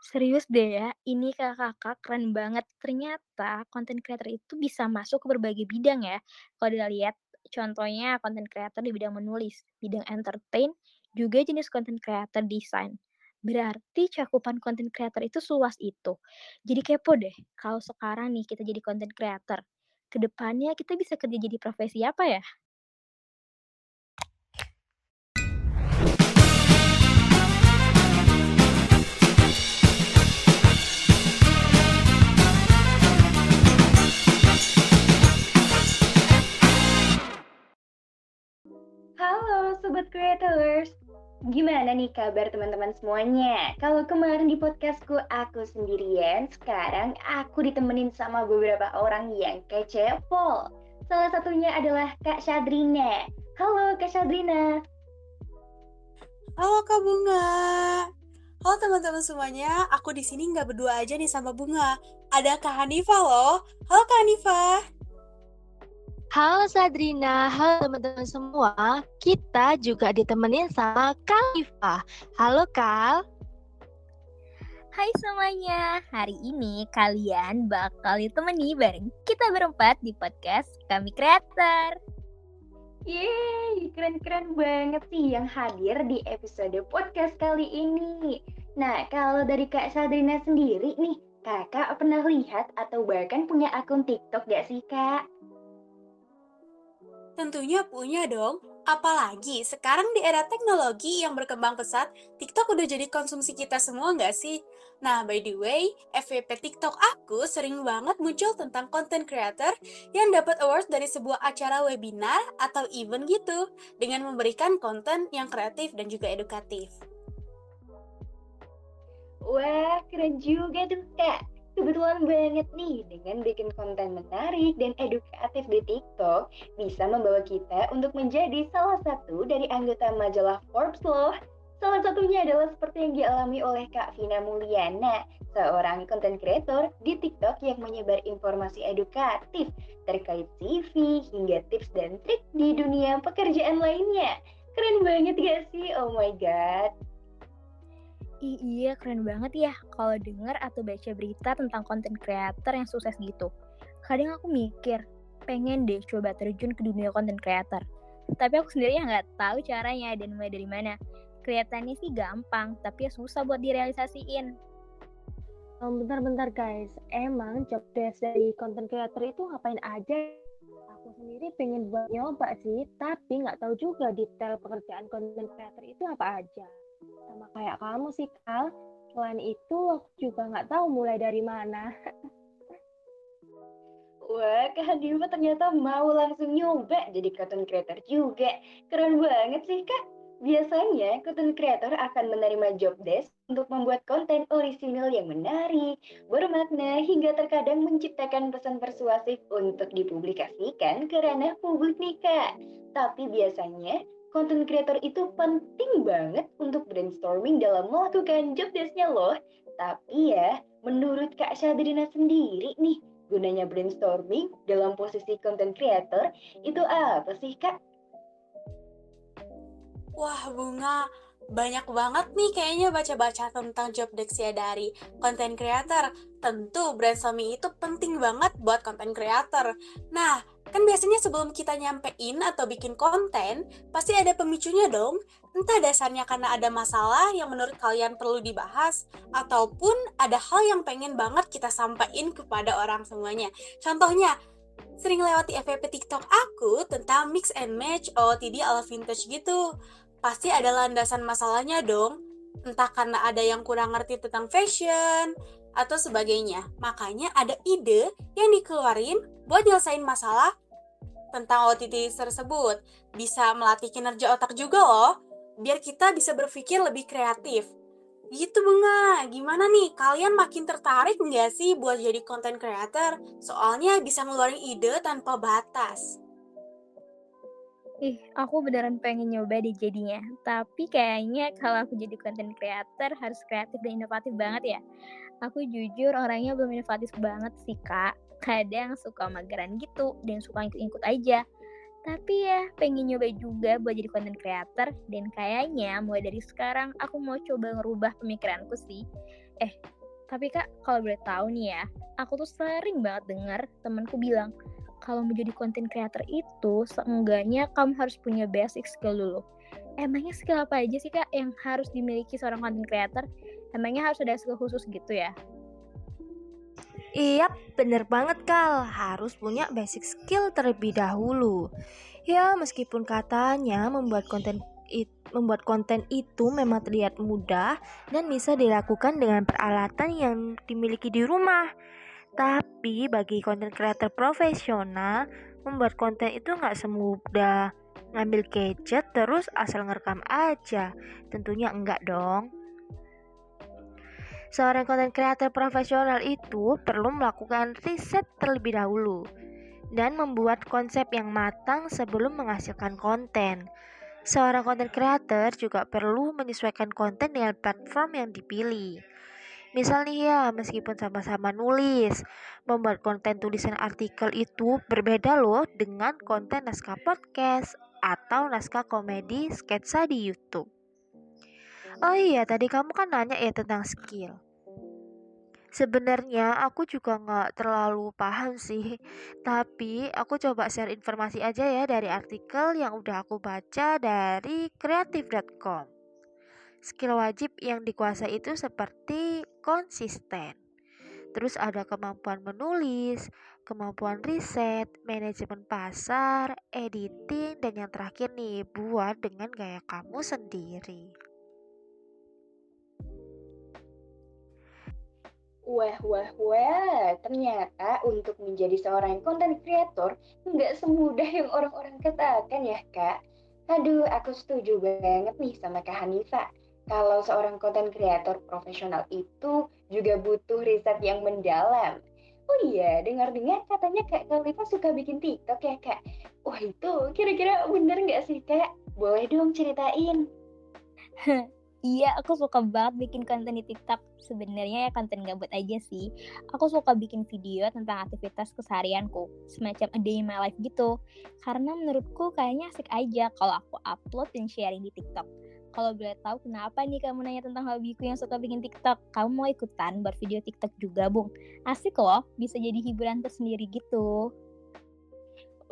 Serius deh ya, ini kakak-kakak keren banget. Ternyata konten creator itu bisa masuk ke berbagai bidang ya. Kalau dilihat contohnya konten creator di bidang menulis, bidang entertain, juga jenis konten creator desain. Berarti cakupan konten creator itu seluas itu. Jadi kepo deh, kalau sekarang nih kita jadi konten creator, ke depannya kita bisa kerja jadi profesi apa ya? Gimana nih kabar teman-teman semuanya? Kalau kemarin di podcastku aku sendirian, sekarang aku ditemenin sama beberapa orang yang kece pol. Salah satunya adalah Kak Syadrina. Halo Kak Syadrina. Halo Kak Bunga. Halo teman-teman semuanya, aku di sini nggak berdua aja nih sama Bunga. Ada Kak Hanifah loh. Halo Kak Hanifah. Halo Sadrina, halo teman-teman semua. Kita juga ditemenin sama Kalifah. Halo Kal. Hai semuanya, hari ini kalian bakal ditemani bareng kita berempat di podcast Kami Creator. Yeay, keren-keren banget sih yang hadir di episode podcast kali ini. Nah, kalau dari Kak Sadrina sendiri nih, kakak pernah lihat atau bahkan punya akun TikTok gak sih kak? Tentunya punya dong. Apalagi sekarang di era teknologi yang berkembang pesat, TikTok udah jadi konsumsi kita semua nggak sih? Nah, by the way, FVP TikTok aku sering banget muncul tentang content creator yang dapat awards dari sebuah acara webinar atau event gitu, dengan memberikan konten yang kreatif dan juga edukatif. Wah, keren juga tuh kak. Kebetulan banget nih, dengan bikin konten menarik dan edukatif di TikTok, bisa membawa kita untuk menjadi salah satu dari anggota majalah Forbes loh. Salah satunya adalah seperti yang dialami oleh Kak Vina Mulyana, seorang konten kreator di TikTok yang menyebar informasi edukatif terkait CV hingga tips dan trik di dunia pekerjaan lainnya. Keren banget gak sih? Oh my god. Iya keren banget ya kalau denger atau baca berita tentang konten creator yang sukses gitu. Kadang aku mikir, pengen deh coba terjun ke dunia konten creator. Tapi aku sendiri nggak tahu caranya dan mulai dari mana. Kelihatannya sih gampang, tapi ya susah buat direalisasiin. Bentar-bentar guys, emang job desk dari konten creator itu ngapain aja? Aku sendiri pengen buat nyoba sih, tapi nggak tahu juga detail pekerjaan konten creator itu apa aja sama kayak kamu sih Kal. Selain itu aku juga nggak tahu mulai dari mana. Wah, Kak Diva ternyata mau langsung nyoba jadi content creator juga. Keren banget sih, Kak. Biasanya, content creator akan menerima job desk untuk membuat konten orisinal yang menarik, bermakna, hingga terkadang menciptakan pesan persuasif untuk dipublikasikan ke ranah publik nih, Kak. Tapi biasanya, content creator itu penting banget untuk brainstorming dalam melakukan job desk-nya loh. Tapi ya, menurut Kak Syadrina sendiri nih, gunanya brainstorming dalam posisi content creator itu apa sih Kak? Wah, Bunga, banyak banget nih kayaknya baca-baca tentang job desk ya dari content creator. Tentu brainstorming itu penting banget buat content creator. Nah, Kan biasanya sebelum kita nyampein atau bikin konten, pasti ada pemicunya dong. Entah dasarnya karena ada masalah yang menurut kalian perlu dibahas, ataupun ada hal yang pengen banget kita sampaikan kepada orang semuanya. Contohnya, sering lewat di FVP TikTok aku tentang mix and match OOTD ala vintage gitu. Pasti ada landasan masalahnya dong. Entah karena ada yang kurang ngerti tentang fashion, atau sebagainya. Makanya ada ide yang dikeluarin buat nyelesain masalah tentang OTT tersebut. Bisa melatih kinerja otak juga loh, biar kita bisa berpikir lebih kreatif. Gitu Bunga, gimana nih? Kalian makin tertarik nggak sih buat jadi content creator? Soalnya bisa ngeluarin ide tanpa batas. Ih, aku beneran pengen nyoba deh jadinya. Tapi kayaknya kalau aku jadi content creator harus kreatif dan inovatif banget ya. Aku jujur orangnya belum inovatif banget sih, Kak. Kadang suka mageran gitu dan suka ikut-ikut aja. Tapi ya pengen nyoba juga buat jadi content creator dan kayaknya mulai dari sekarang aku mau coba ngerubah pemikiranku sih. Eh, tapi kak kalau boleh tahu nih ya, aku tuh sering banget dengar temanku bilang kalau mau jadi content creator itu seenggaknya kamu harus punya basic skill dulu. Emangnya skill apa aja sih kak yang harus dimiliki seorang content creator? Emangnya harus ada skill khusus gitu ya? Iya, bener banget Kal. Harus punya basic skill terlebih dahulu. Ya, meskipun katanya membuat konten it, membuat konten itu memang terlihat mudah dan bisa dilakukan dengan peralatan yang dimiliki di rumah. Tapi bagi konten creator profesional, membuat konten itu nggak semudah ngambil gadget terus asal ngerekam aja. Tentunya enggak dong. Seorang konten creator profesional itu perlu melakukan riset terlebih dahulu dan membuat konsep yang matang sebelum menghasilkan konten. Seorang konten creator juga perlu menyesuaikan konten dengan platform yang dipilih. Misalnya ya, meskipun sama-sama nulis, membuat konten tulisan artikel itu berbeda loh dengan konten naskah podcast atau naskah komedi sketsa di YouTube. Oh iya, tadi kamu kan nanya ya tentang skill. Sebenarnya aku juga nggak terlalu paham sih, tapi aku coba share informasi aja ya dari artikel yang udah aku baca dari kreatif.com. Skill wajib yang dikuasai itu seperti konsisten. Terus ada kemampuan menulis, kemampuan riset, manajemen pasar, editing, dan yang terakhir nih, buat dengan gaya kamu sendiri. Wah, wah, wah, ternyata untuk menjadi seorang content creator nggak semudah yang orang-orang katakan ya, Kak. Aduh, aku setuju banget nih sama Kak Hanifa. Kalau seorang content creator profesional itu juga butuh riset yang mendalam. Oh iya, dengar-dengar katanya Kak Hanifa suka bikin TikTok ya, Kak? Wah, itu kira-kira bener nggak sih, Kak? Boleh dong ceritain. Iya, aku suka banget bikin konten di TikTok. Sebenarnya ya konten gabut aja sih. Aku suka bikin video tentang aktivitas keseharianku, semacam a day in my life gitu. Karena menurutku kayaknya asik aja kalau aku upload dan sharing di TikTok. Kalau boleh tahu kenapa nih kamu nanya tentang hobiku yang suka bikin TikTok? Kamu mau ikutan buat video TikTok juga, Bung? Asik loh, bisa jadi hiburan tersendiri gitu.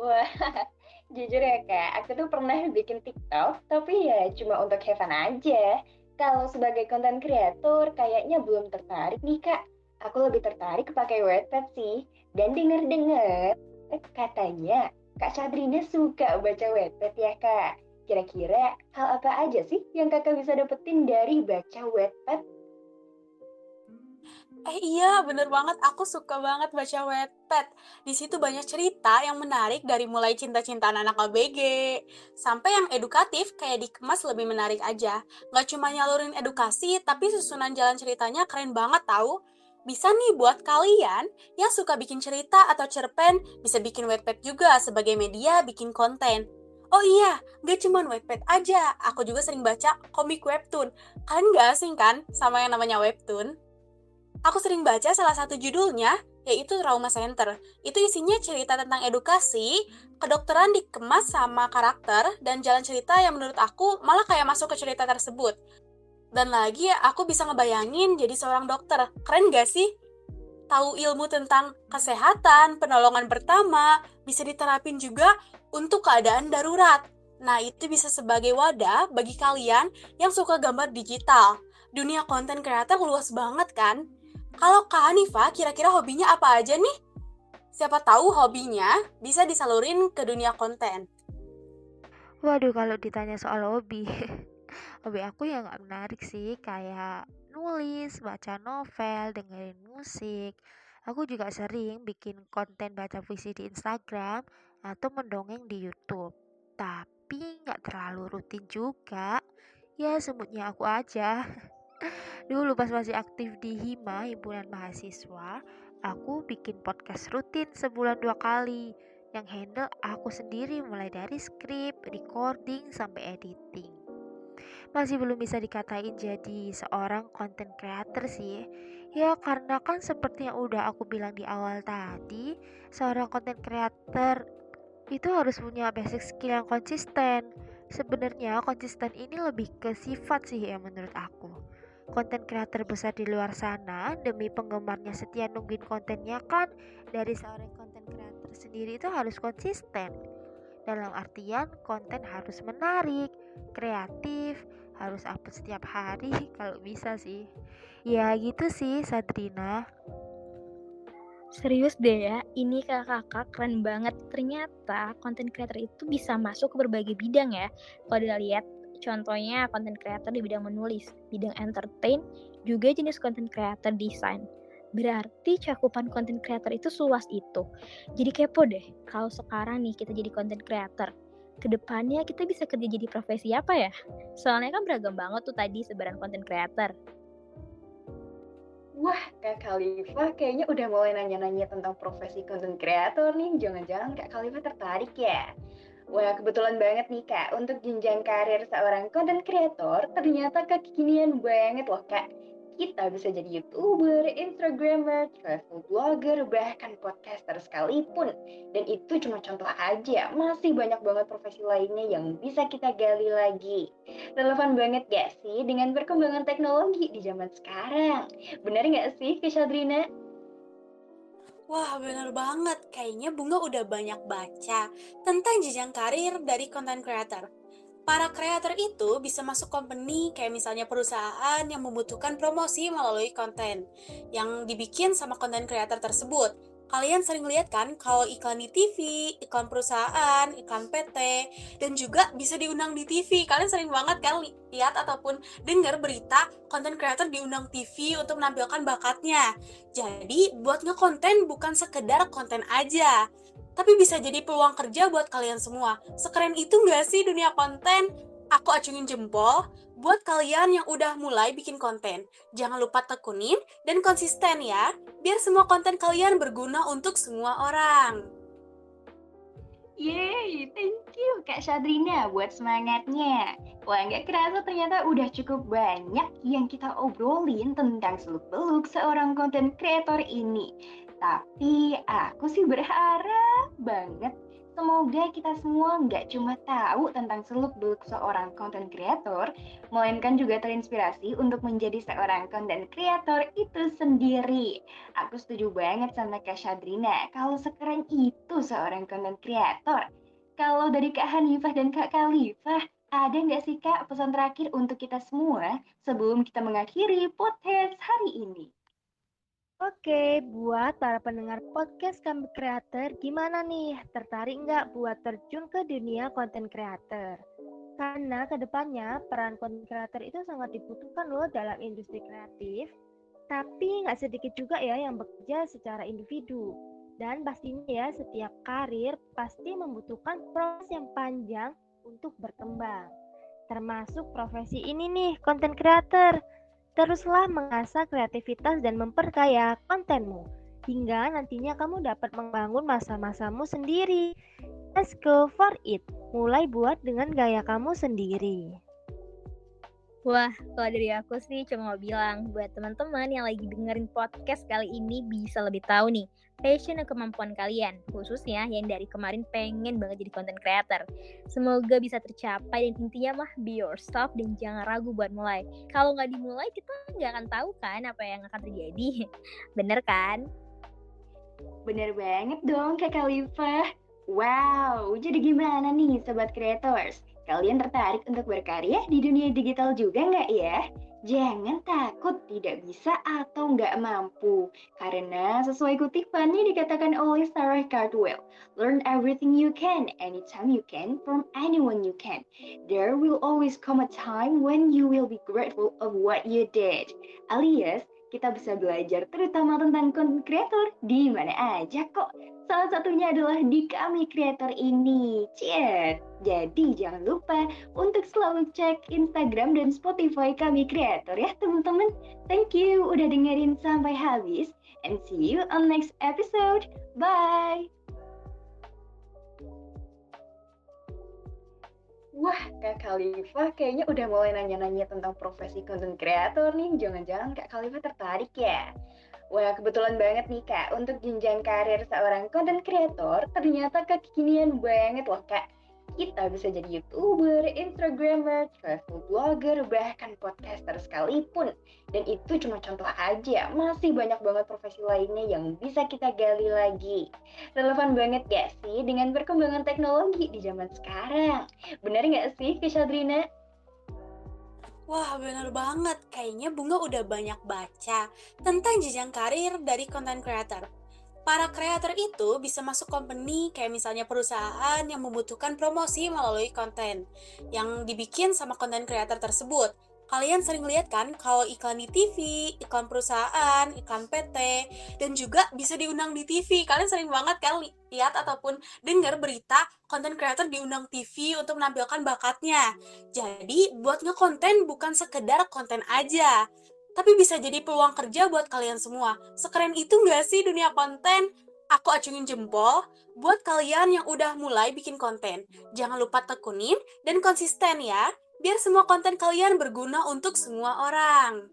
Wah, jujur ya kak, aku tuh pernah bikin TikTok, tapi ya cuma untuk have fun aja kalau sebagai konten kreator kayaknya belum tertarik nih kak. Aku lebih tertarik pakai Wattpad sih. Dan denger-denger katanya Kak Sabrina suka baca Wattpad ya kak. Kira-kira hal apa aja sih yang kakak bisa dapetin dari baca Wattpad? Eh iya, bener banget. Aku suka banget baca Wattpad. Di situ banyak cerita yang menarik dari mulai cinta-cintaan anak ABG sampai yang edukatif kayak dikemas lebih menarik aja. Gak cuma nyalurin edukasi, tapi susunan jalan ceritanya keren banget tahu. Bisa nih buat kalian yang suka bikin cerita atau cerpen, bisa bikin Wattpad juga sebagai media bikin konten. Oh iya, gak cuma Wattpad aja, aku juga sering baca komik webtoon. Kalian gak asing kan sama yang namanya webtoon? Aku sering baca salah satu judulnya, yaitu Trauma Center. Itu isinya cerita tentang edukasi, kedokteran dikemas sama karakter, dan jalan cerita yang menurut aku malah kayak masuk ke cerita tersebut. Dan lagi aku bisa ngebayangin jadi seorang dokter. Keren gak sih? Tahu ilmu tentang kesehatan, penolongan pertama, bisa diterapin juga untuk keadaan darurat. Nah, itu bisa sebagai wadah bagi kalian yang suka gambar digital. Dunia konten kreator luas banget kan? Kalau Kak Hanifa, kira-kira hobinya apa aja nih? Siapa tahu hobinya bisa disalurin ke dunia konten. Waduh, kalau ditanya soal hobi, hobi aku ya nggak menarik sih, kayak nulis, baca novel, dengerin musik. Aku juga sering bikin konten baca puisi di Instagram atau mendongeng di YouTube. Tapi nggak terlalu rutin juga. Ya semutnya aku aja. Dulu pas masih aktif di Hima, Himpunan Mahasiswa, aku bikin podcast rutin sebulan dua kali. Yang handle aku sendiri mulai dari skrip, recording, sampai editing. Masih belum bisa dikatain jadi seorang content creator sih. Ya karena kan seperti yang udah aku bilang di awal tadi, seorang content creator itu harus punya basic skill yang konsisten. Sebenarnya konsisten ini lebih ke sifat sih ya menurut aku. Konten kreator besar di luar sana demi penggemarnya setia nungguin kontennya kan dari seorang konten kreator sendiri itu harus konsisten. Dalam artian konten harus menarik, kreatif, harus upload setiap hari kalau bisa sih. Ya gitu sih Sadrina. Serius deh ya, ini kakak-kakak keren banget. Ternyata konten creator itu bisa masuk ke berbagai bidang ya. Kalau kita lihat contohnya konten creator di bidang menulis, bidang entertain, juga jenis konten creator desain. Berarti cakupan konten creator itu seluas itu. Jadi kepo deh, kalau sekarang nih kita jadi konten creator, ke depannya kita bisa kerja jadi profesi apa ya? Soalnya kan beragam banget tuh tadi sebaran konten creator. Wah, Kak Khalifa kayaknya udah mulai nanya-nanya tentang profesi content creator nih. Jangan-jangan Kak Khalifa tertarik ya? Wah, kebetulan banget nih Kak, untuk jenjang karir seorang content creator ternyata kekinian banget loh Kak. Kita bisa jadi YouTuber, Instagramer, travel blogger, bahkan podcaster sekalipun. Dan itu cuma contoh aja, masih banyak banget profesi lainnya yang bisa kita gali lagi. Relevan banget gak sih dengan perkembangan teknologi di zaman sekarang? Bener gak sih, Kesyadrina? Wah, bener banget. Kayaknya Bunga udah banyak baca tentang jenjang karir dari content creator para kreator itu bisa masuk company kayak misalnya perusahaan yang membutuhkan promosi melalui konten yang dibikin sama konten kreator tersebut. Kalian sering lihat kan kalau iklan di TV, iklan perusahaan, iklan PT, dan juga bisa diundang di TV. Kalian sering banget kan lihat ataupun dengar berita konten kreator diundang TV untuk menampilkan bakatnya. Jadi buat ngekonten bukan sekedar konten aja, tapi bisa jadi peluang kerja buat kalian semua. Sekeren itu nggak sih dunia konten? Aku acungin jempol buat kalian yang udah mulai bikin konten. Jangan lupa tekunin dan konsisten ya, biar semua konten kalian berguna untuk semua orang. Yeay, thank you Kak Shadrina buat semangatnya. Wah, nggak kerasa ternyata udah cukup banyak yang kita obrolin tentang seluk-beluk seorang konten kreator ini. Tapi aku sih berharap banget semoga kita semua nggak cuma tahu tentang seluk-beluk seorang content creator, melainkan juga terinspirasi untuk menjadi seorang content creator itu sendiri. Aku setuju banget sama Kak Shadrina, kalau sekeren itu seorang content creator. Kalau dari Kak Hanifah dan Kak Khalifah, ada nggak sih Kak pesan terakhir untuk kita semua sebelum kita mengakhiri podcast hari ini? Oke, buat para pendengar podcast kami kreator, gimana nih? Tertarik nggak buat terjun ke dunia konten kreator? Karena ke depannya peran konten kreator itu sangat dibutuhkan loh dalam industri kreatif. Tapi nggak sedikit juga ya yang bekerja secara individu. Dan pastinya ya setiap karir pasti membutuhkan proses yang panjang untuk berkembang. Termasuk profesi ini nih, konten kreator Teruslah mengasah kreativitas dan memperkaya kontenmu, hingga nantinya kamu dapat membangun masa-masamu sendiri. Let's go for it. Mulai buat dengan gaya kamu sendiri. Wah, kalau dari aku sih cuma mau bilang buat teman-teman yang lagi dengerin podcast kali ini bisa lebih tahu nih passion dan kemampuan kalian, khususnya yang dari kemarin pengen banget jadi content creator. Semoga bisa tercapai dan intinya mah be yourself dan jangan ragu buat mulai. Kalau nggak dimulai kita nggak akan tahu kan apa yang akan terjadi. Bener kan? Bener banget dong Kak Khalifah. Wow, jadi gimana nih Sobat Creators? Kalian tertarik untuk berkarya di dunia digital juga nggak ya? Jangan takut tidak bisa atau nggak mampu. Karena sesuai kutipannya dikatakan oleh Sarah Cardwell, Learn everything you can, anytime you can, from anyone you can. There will always come a time when you will be grateful of what you did. Alias, kita bisa belajar terutama tentang content creator di mana aja kok. Salah satunya adalah di kami creator ini. Ciet. Jadi jangan lupa untuk selalu cek Instagram dan Spotify kami kreator ya teman-teman. Thank you udah dengerin sampai habis and see you on next episode. Bye. Wah, Kak Khalifa kayaknya udah mulai nanya-nanya tentang profesi content creator nih. Jangan-jangan Kak Khalifa tertarik ya? Wah, kebetulan banget nih Kak, untuk jenjang karir seorang content creator ternyata kekinian banget loh Kak. Kita bisa jadi YouTuber, Instagramer, travel blogger, bahkan podcaster sekalipun. Dan itu cuma contoh aja, masih banyak banget profesi lainnya yang bisa kita gali lagi. Relevan banget gak sih dengan perkembangan teknologi di zaman sekarang? Bener gak sih, Keshadrina? Wah, bener banget. Kayaknya Bunga udah banyak baca tentang jenjang karir dari content creator. Para kreator itu bisa masuk company kayak misalnya perusahaan yang membutuhkan promosi melalui konten yang dibikin sama content creator tersebut. Kalian sering lihat kan kalau iklan di TV, iklan perusahaan, iklan PT, dan juga bisa diundang di TV. Kalian sering banget kan lihat ataupun dengar berita konten creator diundang TV untuk menampilkan bakatnya. Jadi buat ngekonten bukan sekedar konten aja, tapi bisa jadi peluang kerja buat kalian semua. Sekeren itu nggak sih dunia konten? Aku acungin jempol buat kalian yang udah mulai bikin konten. Jangan lupa tekunin dan konsisten ya biar semua konten kalian berguna untuk semua orang.